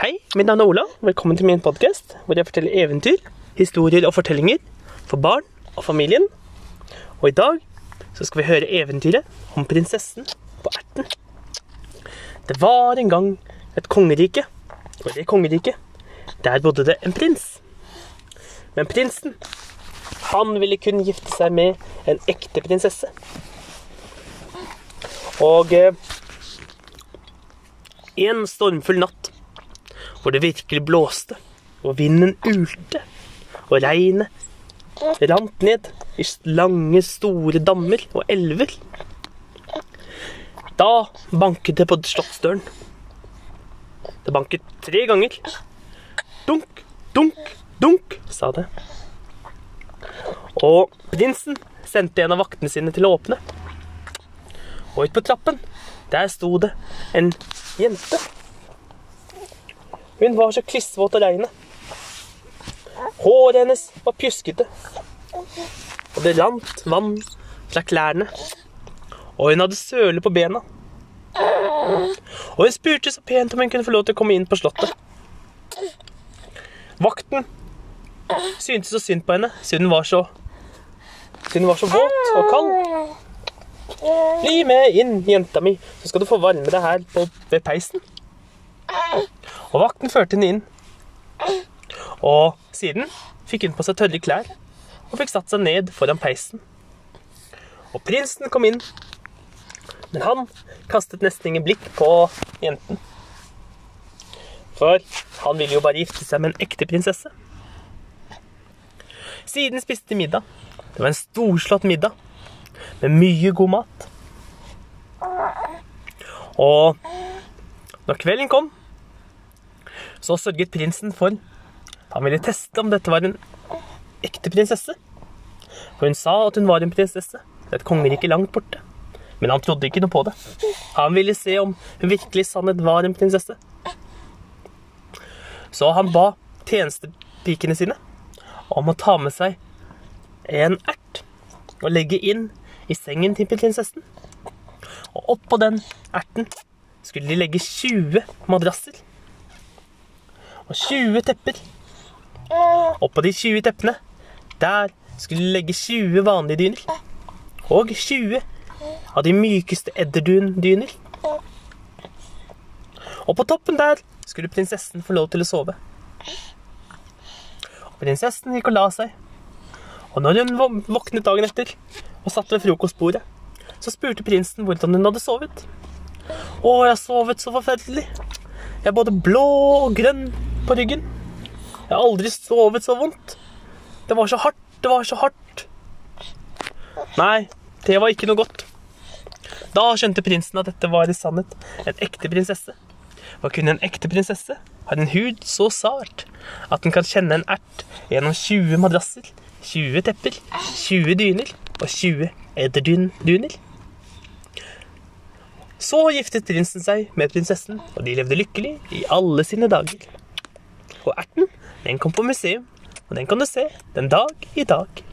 Hei, mitt navn er Ola. Velkommen til min podkast, hvor jeg forteller eventyr, historier og fortellinger for barn og familien. Og i dag så skal vi høre eventyret om prinsessen på erten. Det var en gang et kongerike, og i det kongeriket der bodde det en prins. Men prinsen, han ville kun gifte seg med en ekte prinsesse. Og eh, en stormfull natt hvor det virkelig blåste, og vinden ulte, og regnet rant ned i lange, store dammer og elver. Da banket det på slottsdøren. Det banket tre ganger. Dunk, dunk, dunk, sa det. Og prinsen sendte en av vaktene sine til å åpne. Og ute på trappen, der sto det en jente. Hun var så klissvåt av regnet. Håret hennes var pjuskete, og det rant vann fra klærne. Og hun hadde søle på bena. Og hun spurte så pent om hun kunne få lov til å komme inn på slottet. Vakten syntes så synd på henne siden hun var så siden hun var så våt og kald. Bli med inn, jenta mi, så skal du få varme deg her på, ved peisen. Og vakten førte henne inn. Og siden fikk hun på seg tørre klær og fikk satt seg ned foran peisen. Og prinsen kom inn, men han kastet nesten ingen blikk på jenten. For han ville jo bare gifte seg med en ekte prinsesse. Siden spiste de middag. Det var en storslått middag med mye god mat. Og når kvelden kom, så sørget prinsen for Han ville teste om dette var en ekte prinsesse. For hun sa at hun var en prinsesse. Er et kongerike langt borte. Men han trodde ikke noe på det. Han ville se om hun virkelig sannhet var en prinsesse. Så han ba tjenestepikene sine om å ta med seg en ert og legge inn i sengen til prinsessen. Og oppå den erten skulle de legge 20 madrasser og 20 tepper. Oppå de 20 teppene, der skulle de legge 20 vanlige dyner. Og 20 av de mykeste edderdundyner. Og på toppen der skulle prinsessen få lov til å sove. Og prinsessen gikk og la seg. Og når hun våknet dagen etter og satt ved frokostbordet, så spurte prinsen hvordan hun hadde sovet. Å, jeg har sovet så forferdelig. Jeg er både blå og grønn på ryggen. Jeg har aldri sovet så vondt. Det var så hardt, det var så hardt. Nei, det var ikke noe godt. Da skjønte prinsen at dette var i sannhet en ekte prinsesse. Hva kunne en ekte prinsesse har en hud så sart at den kan kjenne en ert gjennom 20 madrasser, 20 tepper, 20 dyner og 20 edderdyner. Så giftet prinsen seg med prinsessen, og de levde lykkelig i alle sine dager. Og erten, den kom på museum, og den kan du se den dag i dag.